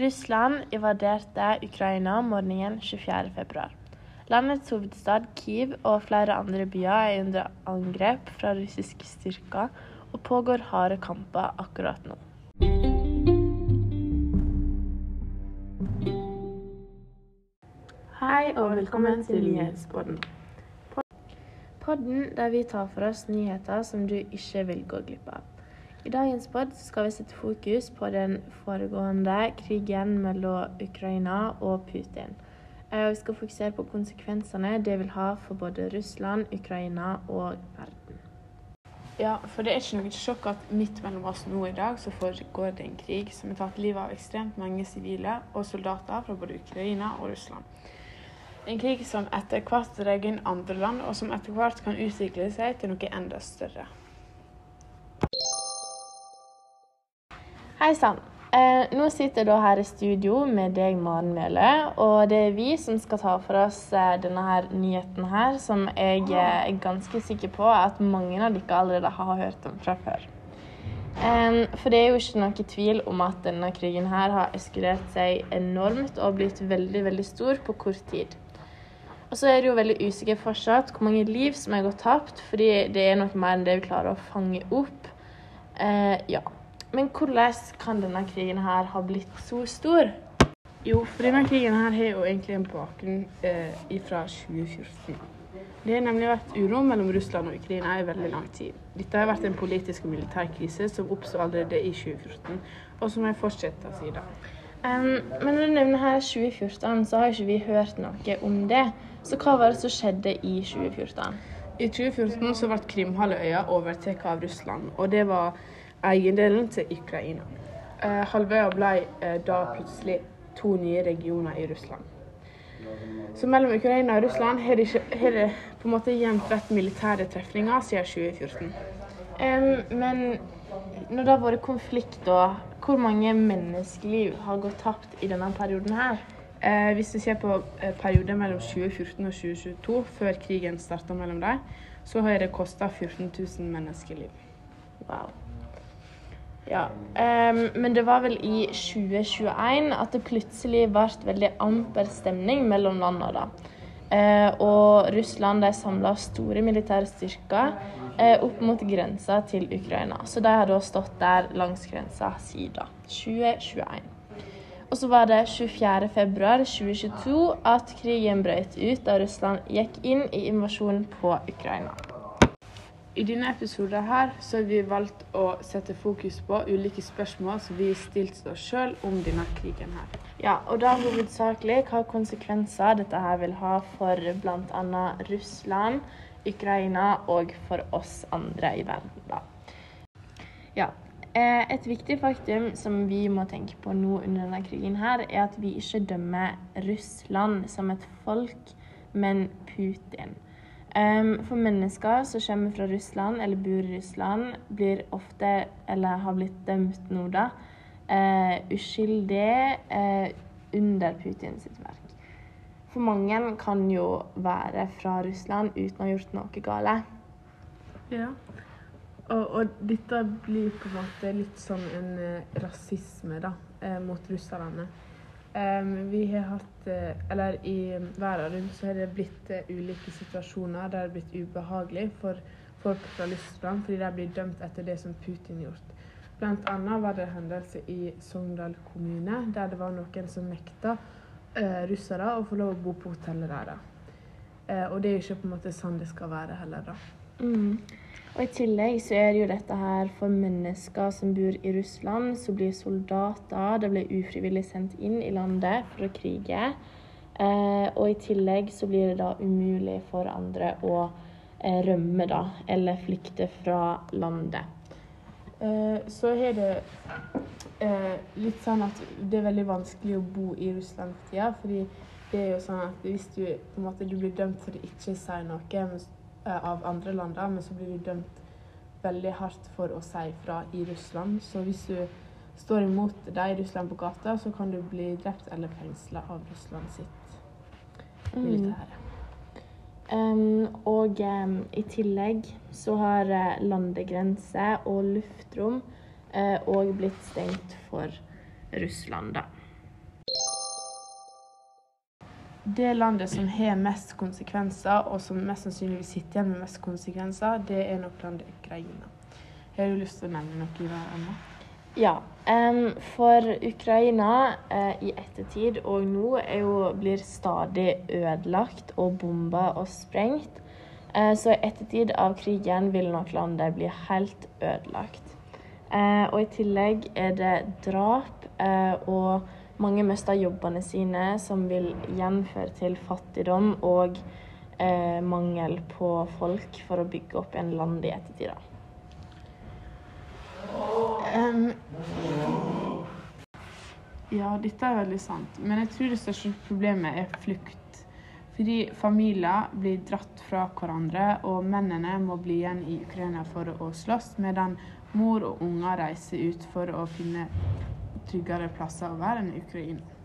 Russland invaderte Ukraina morgenen 24.2. Landets hovedstad Kyiv og flere andre byer er under angrep fra russiske styrker, og pågår harde kamper akkurat nå. Hei og velkommen til Nyhetspodden. Podden der vi tar for oss nyheter som du ikke vil gå glipp av. I dagens podd skal vi sette fokus på den foregående krigen mellom Ukraina og Putin. Eh, Vi skal fokusere på konsekvensene det vil ha for både Russland, Ukraina og verden. Ja, for det er ikke noe sjokk at midt mellom oss nå i dag så foregår det en krig som har tatt livet av ekstremt mange sivile og soldater fra både Ukraina og Russland. En krig som etter hvert drar inn andre land, og som etter hvert kan utvikle seg til noe enda større. Hei sann. Eh, nå sitter jeg da her i studio med deg, Maren Mjøle, og det er vi som skal ta for oss eh, denne her nyheten her, som jeg eh, er ganske sikker på at mange av dere allerede har hørt om fra før. For det er jo ikke noe tvil om at denne krigen her har eskalert seg enormt og blitt veldig, veldig stor på kort tid. Og så er det jo veldig usikkert fortsatt hvor mange liv som er gått tapt, fordi det er noe mer enn det vi klarer å fange opp. Eh, ja. Men hvordan kan denne krigen her ha blitt så stor? Jo, for denne krigen her har jo egentlig en bakgrunn eh, fra 2014. Det har nemlig vært uro mellom Russland og Ukraina i veldig lang tid. Dette har vært en politisk og militær krise som oppstod allerede i 2014, og som har fortsatt siden. Um, men når du nevner her 2014, så har ikke vi hørt noe om det. Så hva var det som skjedde i 2014? I 2014 så ble Krimhalvøya overtatt av Russland, og det var eiendelen til Ukraina. Eh, halvøya ble eh, da plutselig to nye regioner i Russland. Så mellom Ukraina og Russland har det, det på en måte jevnt vært militære trefninger siden 2014. Um, men når det har vært konflikt, da, hvor mange menneskeliv har gått tapt i denne perioden her? Eh, hvis vi ser på eh, perioden mellom 2014 og 2022, før krigen starta mellom dem, så har det kosta 14 000 menneskeliv. Wow. Ja, um, men det var vel i 2021 at det plutselig ble veldig amper stemning mellom landene. da. Eh, og Russland de samla store militære styrker eh, opp mot grensa til Ukraina. Så de har da stått der langs grensa siden 2021. Og så var det 24.2.2022 at krigen brøt ut da Russland gikk inn i invasjonen på Ukraina. I denne episoden her så har vi valgt å sette fokus på ulike spørsmål som vi stilte oss sjøl om denne krigen her. Ja, og da hovedsakelig hva konsekvenser dette her vil ha for bl.a. Russland, Ukraina og for oss andre i verden. da. Ja, eh, Et viktig faktum som vi må tenke på nå under denne krigen, her, er at vi ikke dømmer Russland som et folk, men Putin. Em, for mennesker som kommer fra Russland eller bor i Russland, blir ofte, eller har blitt dømt nå, da, uh, uskyldig uh, under Putins verk. For mange kan jo være fra Russland uten å ha gjort noe galt. Ja. Og, og dette blir på en måte litt sånn en eh, rasisme da, eh, mot russerne. Em, vi har hatt eh, Eller i verden rundt så har det blitt eh, ulike situasjoner der det har blitt ubehagelig for folk fra Russland fordi de blir dømt etter det som Putin gjort. Blant annet var det en hendelse i Sogndal kommune der det var noen som nekta uh, russere å få lov å bo på hotellet der. da. Eh, og det er jo ikke på en måte sånn det skal være heller, da. Mm. Og I tillegg så er det jo dette her for mennesker som bor i Russland, som blir soldater. De blir ufrivillig sendt inn i landet for å krige. Eh, og i tillegg så blir det da umulig for andre å eh, rømme, da, eller flykte fra landet. Eh, så er det eh, litt sånn at det er veldig vanskelig å bo i Russland for tida. Fordi det er jo sånn at hvis du på en måte du blir dømt for å ikke si noe av andre land, da, men så blir du dømt veldig hardt for å si fra i Russland. Så hvis du står imot deg i Russland på gata, så kan du bli drept eller fengsla av Russland sitt militære. Em, og um, i tillegg så har uh, landegrense og luftrom òg blitt stengt for Russland, da. Det landet som har mest konsekvenser, og som mest sannsynlig vil sitte igjen med mest konsekvenser, det er nok landet Ukraina. Har du lyst til å nevne noe, Ivar Emma? Ja. Um, for Ukraina uh, i ettertid og nå er jo, blir stadig ødelagt og bomba og sprengt. Uh, så i ettertid av krigen vil nok landet bli helt ødelagt. Uh, og i tillegg er det drap, og mange mister jobbene sine, som vil gjenføre til fattigdom og eh, mangel på folk for å bygge opp en land i ettertid. Um, ja, dette er veldig sant. Men jeg tror det største problemet er flukt. Fordi familier blir dratt fra hverandre, og mennene må bli igjen i Ukraina for å slåss, medan mor og unger reiser ut for å finne tryggere plasser å være enn Ukraina.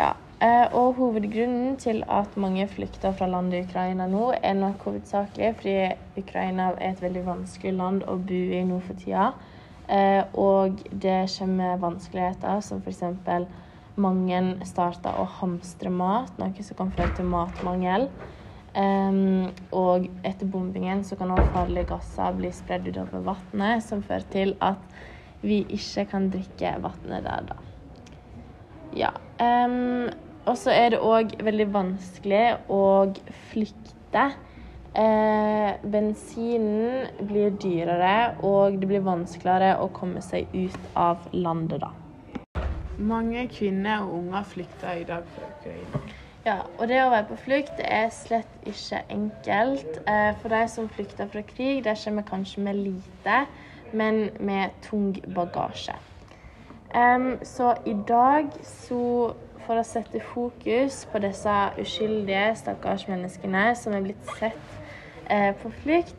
Ja, eh, og hovedgrunnen til at mange flykter fra landet Ukraina nå, er nok hovedsakelig fordi Ukraina er et veldig vanskelig land å bo i nå for tida. Eh, og det kommer vanskeligheter som f.eks. mange starter å hamstre mat, noe som kan føre til matmangel. Em, og etter bombingen så kan også farlige gasser bli spredd utover vannet, som fører til at vi ikke kan drikke vannet der, da. Ja. Um, og så er det òg veldig vanskelig å flykte. Eh, bensinen blir dyrere, og det blir vanskeligere å komme seg ut av landet, da. Mange kvinner og unger flykter i dag fra Ukraina. Ja, og det å være på flukt er slett ikke enkelt. Eh, for de som flykter fra krig, de kommer kanskje med lite, men med tung bagasje. Em, så i dag, så for å sette fokus på disse uskyldige, stakkars menneskene som er blitt sett eh, på flukt,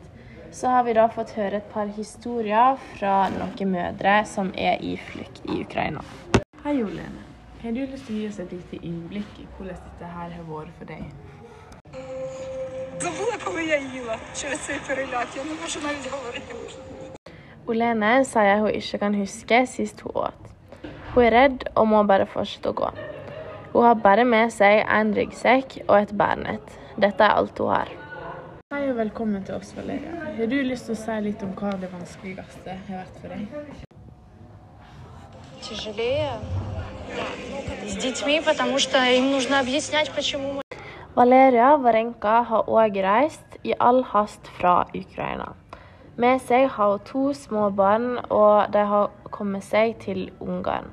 så har vi da fått høre et par historier fra noen mødre som er i flukt i Ukraina. Hei, Olene. Har du lyst til å gi oss et lite innblikk i hvordan dette her har vært for deg? Забула, коли я їла через цей переляк. Я не можу навіть говорити. Olene sier hun ikke kan huske sist hun åt. Hun er redd og må bare fortsette å gå. Hun har bare med seg en ryggsekk og et bærnett. Dette er alt hun har. Hei og velkommen til oss, Valeria. Har du lyst til å si litt om hva det vanskeligste har vært for deg? тяжелее с детьми, потому что им нужно объяснять, почему мы Valeria Varenka har òg reist i all hast fra Ukraina. Med seg har hun to små barn, og de har kommet seg til Ungarn.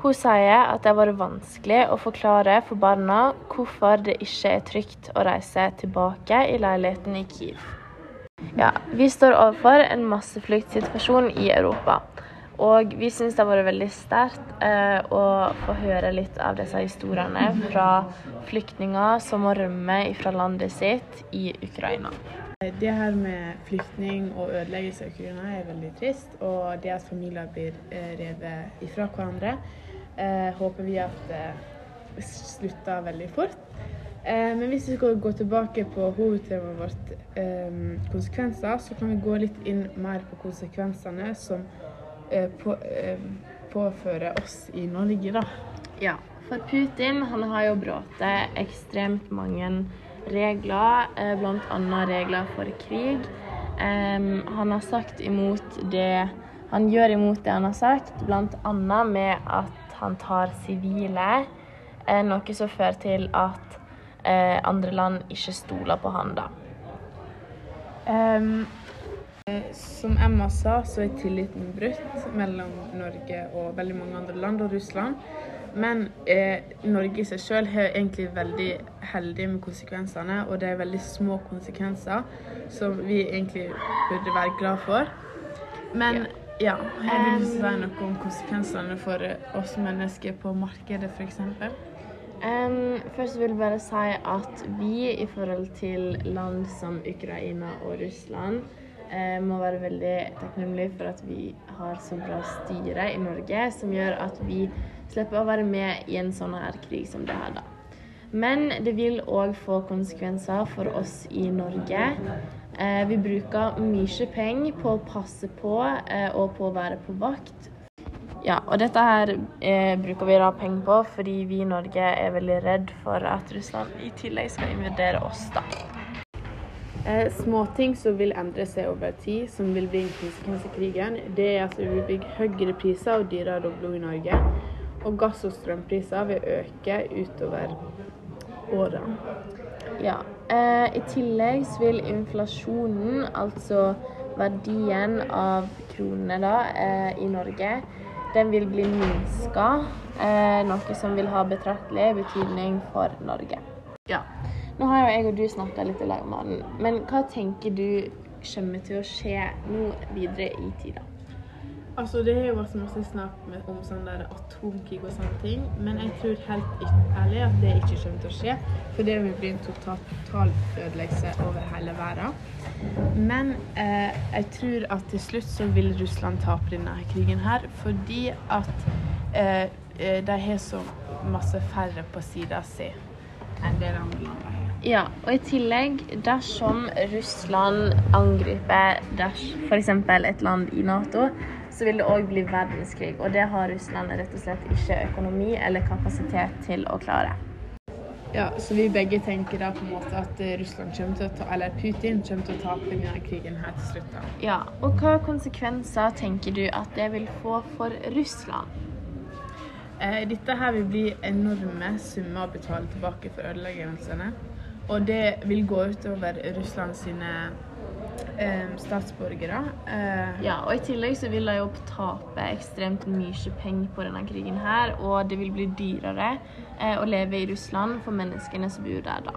Hun sier at det har vært vanskelig å forklare for barna hvorfor det ikke er trygt å reise tilbake i leiligheten i Kiev. Ja, vi står overfor en massefluktsituasjon i Europa. Og vi syns det har vært veldig sterkt eh, å få høre litt av disse historiene fra flyktninger som må rømme fra landet sitt i Ukraina. Det her med flyktning og ødeleggelse av Ukraina er veldig trist, og det at familier blir eh, revet ifra hverandre, eh, håper vi at eh, slutter veldig fort. Eh, men hvis vi skal gå tilbake på hovedtemaet vårt, eh, konsekvenser, så kan vi gå litt inn mer på konsekvensene som på, påfører oss i Norge, da. Ja, for Putin han har jo brutt ekstremt mange regler, eh, bl.a. regler for krig. Han har sagt imot det Han gjør imot det han har sagt, bl.a. med at han tar sivile, eh, noe som fører til at eh, andre land ikke stoler på han da. Eh, som Emma sa, så er tilliten brutt mellom Norge og veldig mange andre land og Russland. Men eh, Norge i seg selv er egentlig veldig heldig med konsekvensene, og det er veldig små konsekvenser som vi egentlig burde være glad for. Men ja, du lyst si noe om konsekvensene for oss mennesker på markedet f.eks.? Um, først vil jeg bare si at vi i forhold til land som Ukraina og Russland eh, må være veldig takknemlige for at vi har så bra styre i Norge, som gjør at vi slipper å være med i en sånn her krig som det her, da. Men det vil òg få konsekvenser for oss i Norge. Eh, vi bruker mye penger på å passe på eh, og på å være på vakt Ja, og dette her eh, bruker vi da penger på fordi vi i Norge er veldig redd for at Russland i tillegg skal invadere oss, da. Eh, småting som vil endre seg over tid, som vil bli en konsekvens av krigen, det er at det vil bli høyere priser og dyrere bo i Norge. Og gass- og strømpriser vil øke utover årene. Ja. Eh, I tillegg så vil inflasjonen, altså verdien av kronene da, eh, i Norge, den vil bli minska. Eh, noe som vil ha betraktelig betydning for Norge. Ja. Nå har jo jeg og du snakka litt i lag om den, men hva tenker du kommer til å skje nå videre i tida? Altså, det har jo vært masse snakk om sånn der atomkrig og sånne ting, men jeg tror helt ærlig at det ikke kommer til å skje, for det vil bli en total, total ødeleggelse over hele verden. Men eh, jeg tror at til slutt så vil Russland tape denne krigen her, fordi at eh, eh, de har så masse færre på sida si enn det de andre landene har. Ja, og i tillegg, dersom Russland angriper f.eks. et land i Nato, så vil det òg bli verdenskrig. Og det har Russland rett og slett ikke økonomi eller kapasitet til å klare. Ja, så vi begge tenker da på en måte at eh, Russland kommer til å ta, eller Putin kommer til å tape denne krigen her til slutt. da. Ja, og hva konsekvenser tenker du at det vil få for Russland? Eh, dette her vil bli enorme summer å betale tilbake for ødeleggelsene. Og det vil gå utover Russland sine eh, statsborgere. Eh, Ja, og i tillegg så vil de jo tape ekstremt mye penger på denne krigen her, og det vil bli dyrere eh, å leve i Russland for menneskene som bor der, da.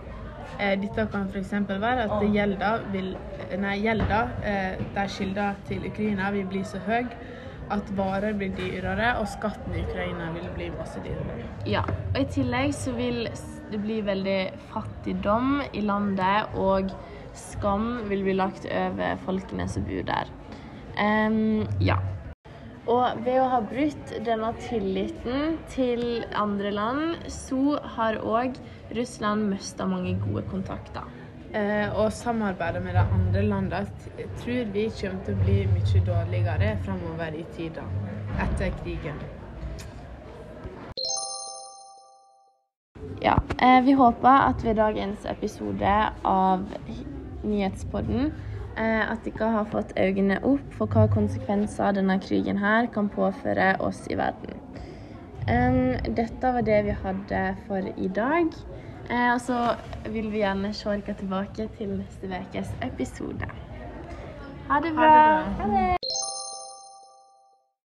eh, dette kan f.eks. være at gjelda, vil, nei, gjelda eh, der kilder til Ukraina vil bli så høy at varer blir dyrere, og skatten i Ukraina vil bli masse dyrere. Ja, og i tillegg så vil det blir veldig fattigdom i landet, og skam vil bli lagt over folkene som bor der. Um, ja. Og ved å ha brutt denne tilliten til andre land, så har òg Russland mista mange gode kontakter. Eh, og samarbeidet med de andre landene tror vi kommer til å bli mye dårligere framover i tida etter krigen. Ja, eh, vi håper at ved dagens episode av Nyhetspodden eh, at dere har fått øynene opp for hva konsekvenser denne krigen her kan påføre oss i verden. Dette var det vi hadde for i dag. Eh, og så vil vi gjerne se dere tilbake til neste ukes episode. Ha det bra. Ha det bra. Ha det.